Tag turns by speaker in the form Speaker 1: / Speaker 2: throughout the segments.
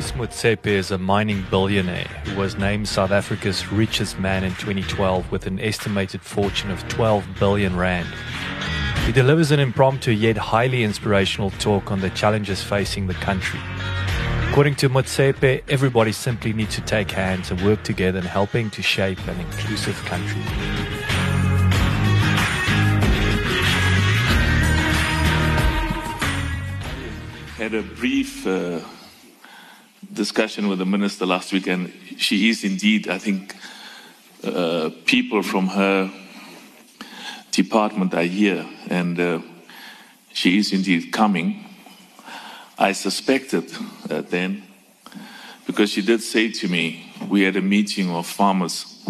Speaker 1: Patrice Motsepe is a mining billionaire who was named South Africa's richest man in 2012 with an estimated fortune of 12 billion rand. He delivers an impromptu yet highly inspirational talk on the challenges facing the country. According to Motsepe, everybody simply needs to take hands and work together in helping to shape an inclusive country.
Speaker 2: I had a brief uh, discussion with the minister last week, and she is indeed, I think, uh, people from her department are here, and uh, she is indeed coming. I suspected uh, then, because she did say to me, we had a meeting of farmers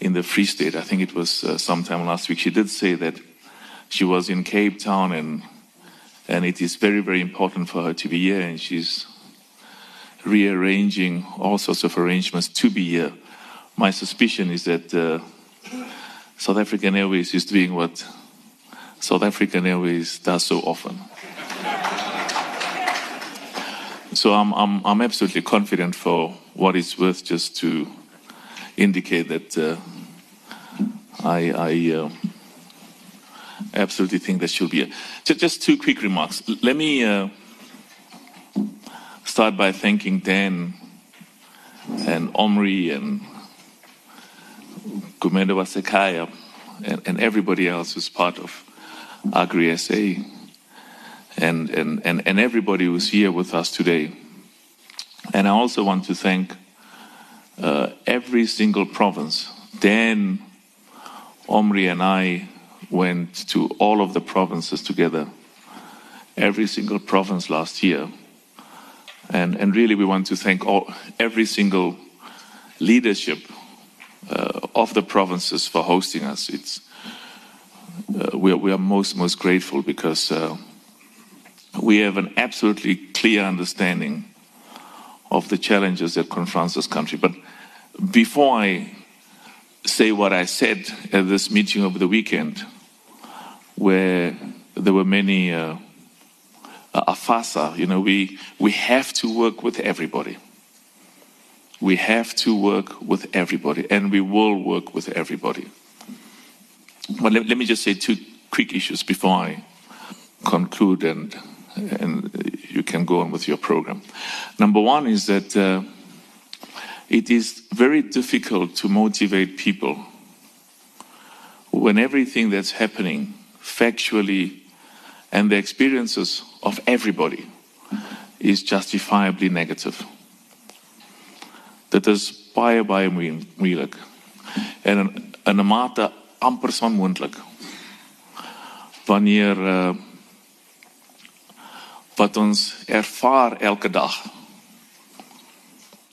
Speaker 2: in the Free State, I think it was uh, sometime last week. She did say that she was in Cape Town and and it is very, very important for her to be here, and she's rearranging all sorts of arrangements to be here. My suspicion is that uh, South African Airways is doing what South African Airways does so often. So I'm, I'm, I'm absolutely confident for what it's worth just to indicate that uh, I, I uh, absolutely think that she'll be here. Just, two quick remarks. Let me uh, start by thanking Dan and Omri and Gumenda Wasekaya and, and everybody else who's part of Agri SA and, and, and, and everybody who's here with us today. And I also want to thank uh, every single province. Dan, Omri, and I went to all of the provinces together, every single province last year. And, and really, we want to thank all, every single leadership uh, of the provinces for hosting us. It's, uh, we, are, we are most, most grateful because uh, we have an absolutely clear understanding of the challenges that confront this country. But before I say what I said at this meeting over the weekend, where there were many uh, AFASA, you know, we, we have to work with everybody. We have to work with everybody, and we will work with everybody. But let, let me just say two quick issues before I conclude and, and you can go on with your program. Number one is that uh, it is very difficult to motivate people when everything that's happening factually and the experiences of everybody is justifiably negative. Dit is baie baie moe- moeilik en mate amper onmoontlik wanneer uh, wat ons ervaar elke dag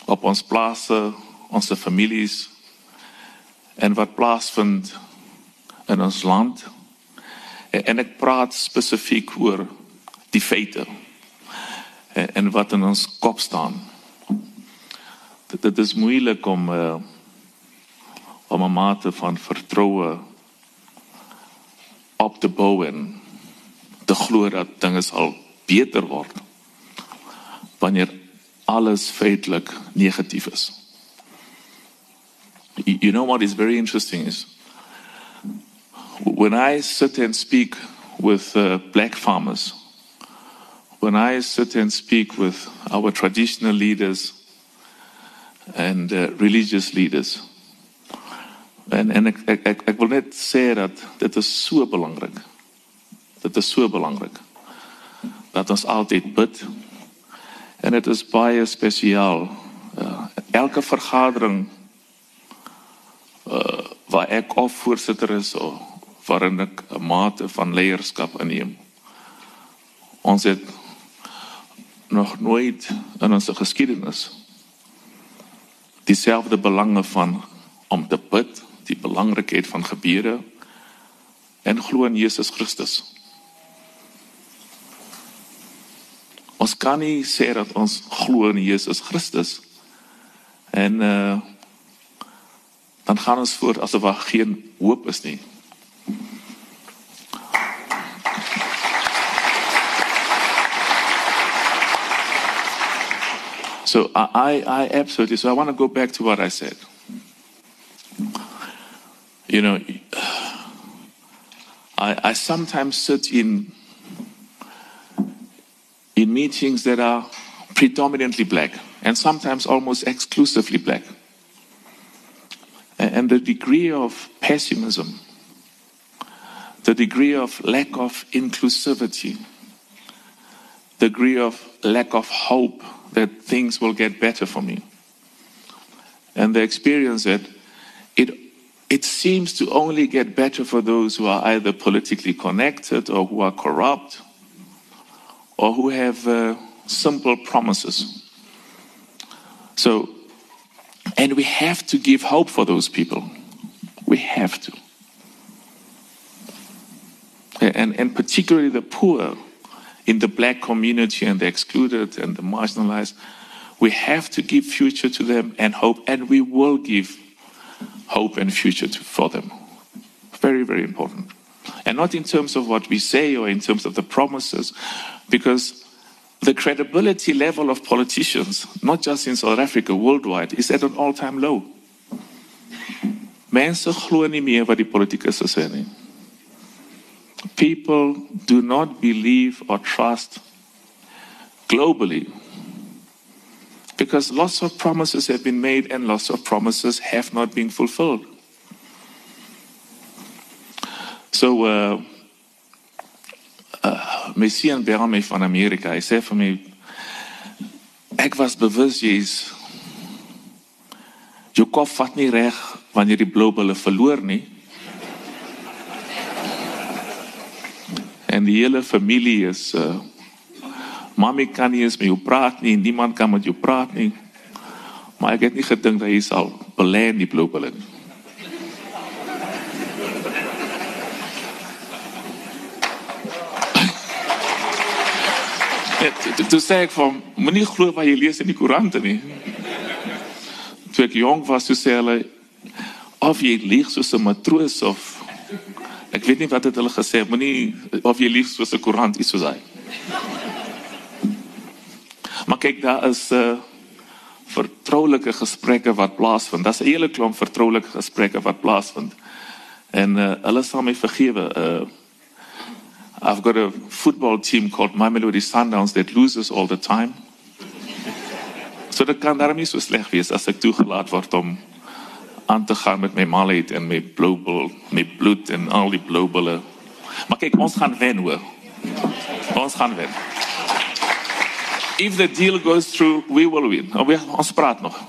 Speaker 2: op ons plase, ons families en wat plaasvind in ons land. En, ek praat spesifiek oor die feite en wat in ons kop staan. Dit, dit is moeilik om uh, om 'n mate van vertroue op te bou en te glo dat dinge sal beter word wanneer alles feitelik negatief is. You know what is very interesting is when I sit and speak with uh, black farmers, when I sit and speak with our traditional leaders and uh, religious leaders, en en ek ek ek, ek wil net sê dat dit is so belangrik. Dit is so belangrik dat ons altyd bid en dit is baie spesiaal. Uh, elke vergadering uh, waar ek of voorsitter is of waarin ek 'n mate van leierskap inneem. Ons het nog nooit in ons geskiedenis dieselfde belange van om te bid, die belangrikheid van gebede en glo in Jesus Christus. Ons kan nie sê dat ons glo in Jesus Christus En uh dan gaan ons voort asof daar geen hoop is nie. So I, I absolutely, so I want to go back to what I said. You know, I, I sometimes sit in in meetings that are predominantly black and sometimes almost exclusively black. And the degree of pessimism, the degree of lack of inclusivity, the degree of lack of hope that things will get better for me. And the experience that it, it seems to only get better for those who are either politically connected or who are corrupt or who have uh, simple promises. So, and we have to give hope for those people. We have to. And, and particularly the poor in the black community and the excluded and the marginalized. We have to give future to them and hope, and we will give hope and future to, for them. Very, very important. And not in terms of what we say or in terms of the promises, because the credibility level of politicians, not just in South Africa, worldwide, is at an all time low. People do not believe or trust globally because lots of promises have been made and lots of promises have not been fulfilled. So, uh, my seun bel my van Amerika. Hy sê vir my ek was bewus jy's jou kop vat nie reg wanneer die blou bulle verloor nie. En die hele familie is uh Mami kan nie eens met jou praat nie, niemand kan met jou praat nie. Maar ek het nie gedink dat hy sal belê in die blou bulle nie. Toe sê ek van, moenie glo wat jy lees in die koerante nie. Toe ek jong was, toe sê hulle, of jy lieg soos 'n matroos of Ek weet nie wat het hulle gesê, moenie of jy lief soos 'n koerant iets soos hy. Maar kyk, daar is 'n uh, eh, vertroulike gesprekke wat plaasvind. Daar's 'n hele klomp vertroulike gesprekke wat plaasvind. En uh, hulle sal my vergewe. Uh, I've got a football team called My Melody Sundowns that loses all the time. So dit kan daarmee so sleg wees as ek toegelaat word om aan te gaan met my malheid en blou bil, my bloed en al die blou bulle. Maar kyk, ons gaan wen hoor. Ons gaan wen. If the deal goes through, we will win. We ons praat nog.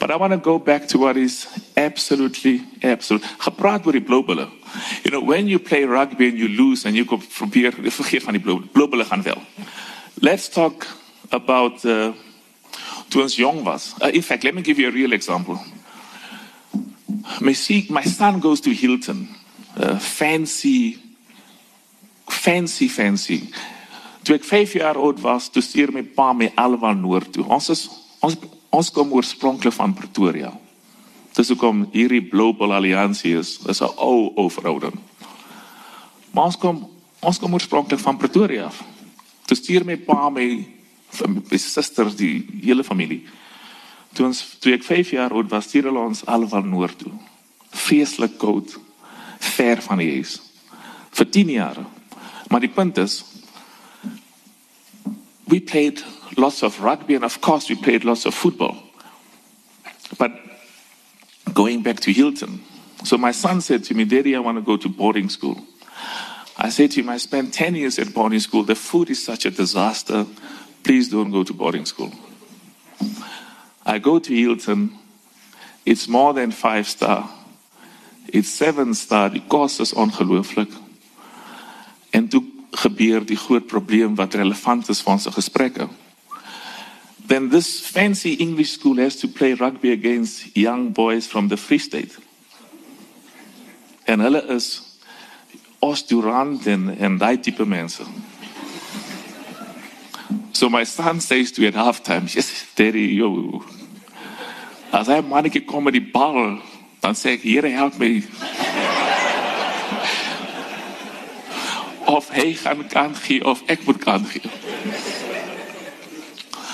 Speaker 2: But I want to go back to what is absolutely absolute. Gepraat oor die blou. You know, when you play rugby and you lose and you go probeer vergeet van die blou blou gaan wel. Let's talk about uh, toe ons jong was. Uh, in fact, let me give you a real example. My, my son goes to Hilton. Uh, fancy, fancy, fancy. Toe ek 5 jaar oud was, toe stuur my pa my Aliwal Noord toe. Ons is ons ons kom oorspronklik van Pretoria. Dis hoekom hierdie Global Alliansie is, is 'n ou ou verhouding. Maar ons kom ons kom oorspronklik van Pretoria. Toe stuur my pa my my susters die hele familie. Toe ons toe ek 5 jaar oud was, stuur hulle ons alwel noord toe. Feeslik koud, ver van die huis. Vir 10 jaar. Maar die punt is we played lots of rugby and of course we played lots of football. But going back to Hilton. So my son said to me, Daddy, I want to go to boarding school. I said to him, I spent 10 years at boarding school. The food is such a disaster. Please don't go to boarding school. I go to Hilton. It's more than five star. It's seven star. Die kos is ongelooflik. En toe gebeur die groot probleem wat relevant is vir ons gesprekke. Then this fancy English school has to play rugby against young boys from the Free State. En hulle is Osdurant en en daai tipe mense. So my son says to me at halftime, yes, Daddy, yo, As hy 'n mannetjie kom met die bal, dan sê ek, Here help my. of hy kan gee of ek moet kan gee.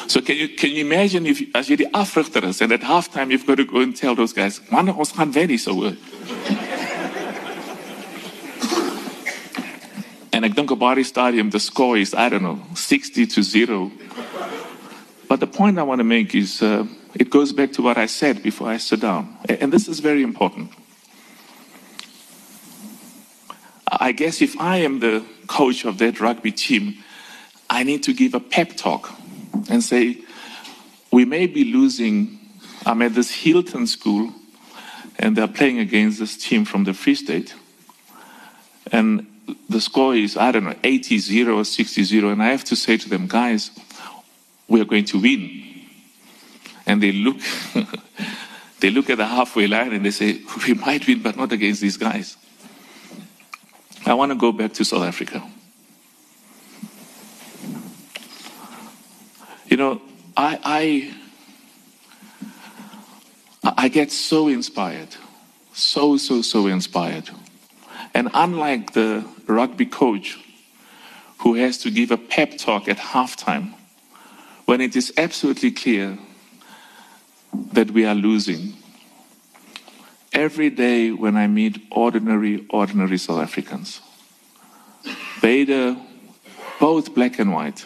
Speaker 2: So can you can you imagine if as jy die afrigter is and at halftime you've got to go and tell those guys, man, ons gaan wen nie so hoor. and ek dink Stadium the score is I don't know 60 to 0. But the point I want to make is uh, it goes back to what I said before I sit down. And this is very important. I guess if I am the coach of that rugby team, I need to give a pep talk and say, we may be losing. I'm at this Hilton school, and they're playing against this team from the Free State. And the score is, I don't know, 80 0 or 60 0. And I have to say to them, guys, we are going to win. And they look, they look at the halfway line and they say, we might win, but not against these guys. I want to go back to South Africa. You know, I, I, I get so inspired, so, so, so inspired. And unlike the rugby coach who has to give a pep talk at halftime, when it is absolutely clear that we are losing, every day when I meet ordinary, ordinary South Africans, Beta, both black and white,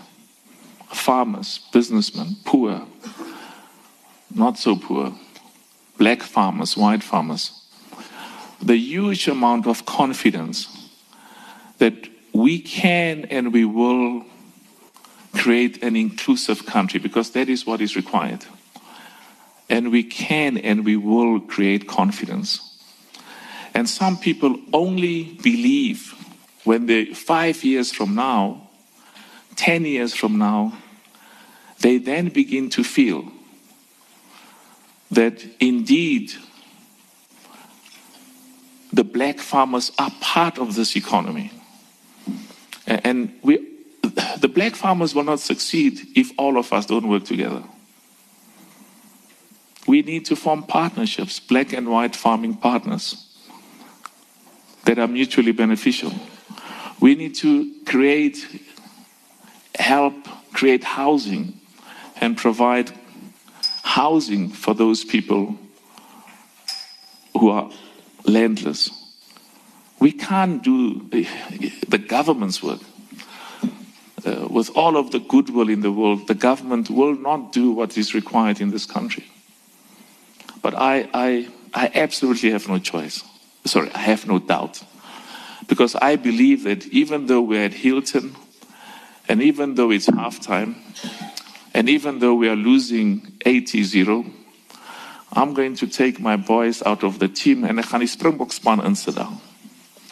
Speaker 2: farmers, businessmen, poor, not so poor, black farmers, white farmers, the huge amount of confidence that we can and we will create an inclusive country because that is what is required. And we can and we will create confidence. And some people only believe when they, five years from now, 10 years from now, they then begin to feel that indeed the black farmers are part of this economy. And we, the black farmers will not succeed if all of us don't work together. We need to form partnerships, black and white farming partners, that are mutually beneficial. We need to create, help create housing and provide housing for those people who are landless. We can't do the government's work. Uh, with all of the goodwill in the world, the government will not do what is required in this country. But I, I, I absolutely have no choice. Sorry, I have no doubt. Because I believe that even though we're at Hilton, and even though it's halftime, and even though we are losing 80 0, I'm going to take my boys out of the team en ek gaan span insit daar.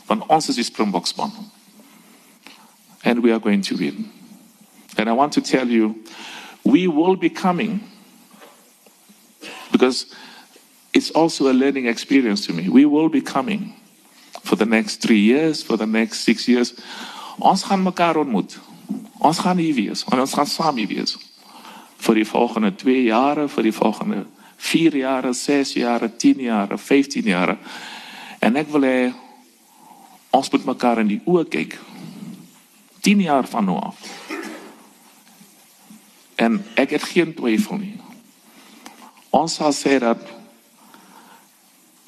Speaker 2: Want ons is die span. And we are going to win. And I want to tell you, we will be coming because it's also a learning experience to me. We will be coming for the next three years, for the next six years. Ons gaan mekaar ontmoet. Ons gaan hier wees. En ons gaan saam hier wees. Vir die volgende twee jare, vir die volgende vier jare, zes jare, tien jare, vijftien jare. En ek wil hê ons moet mekaar in die oë kyk. 10 jaar van nou af. En ek het geen twyfel nie. Ons sal sê dat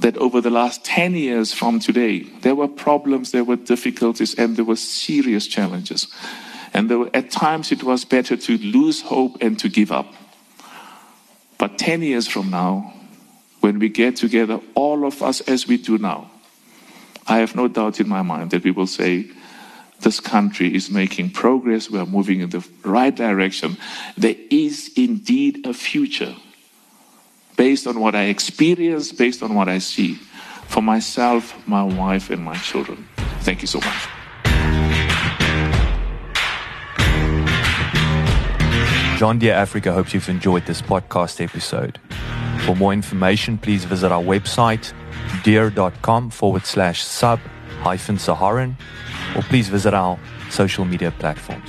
Speaker 2: that over the last 10 years from today, there were problems, there were difficulties, and there were serious challenges. And were, at times it was better to lose hope and to give up. But 10 years from now, when we get together, all of us as we do now, I have no doubt in my mind that we will say, this country is making progress, we are moving in the right direction. There is indeed a future based on what I experience, based on what I see for myself, my wife, and my children. Thank you so much.
Speaker 1: John Deere Africa hopes you've enjoyed this podcast episode. For more information, please visit our website, deere.com forward slash sub hyphen Saharan, or please visit our social media platforms.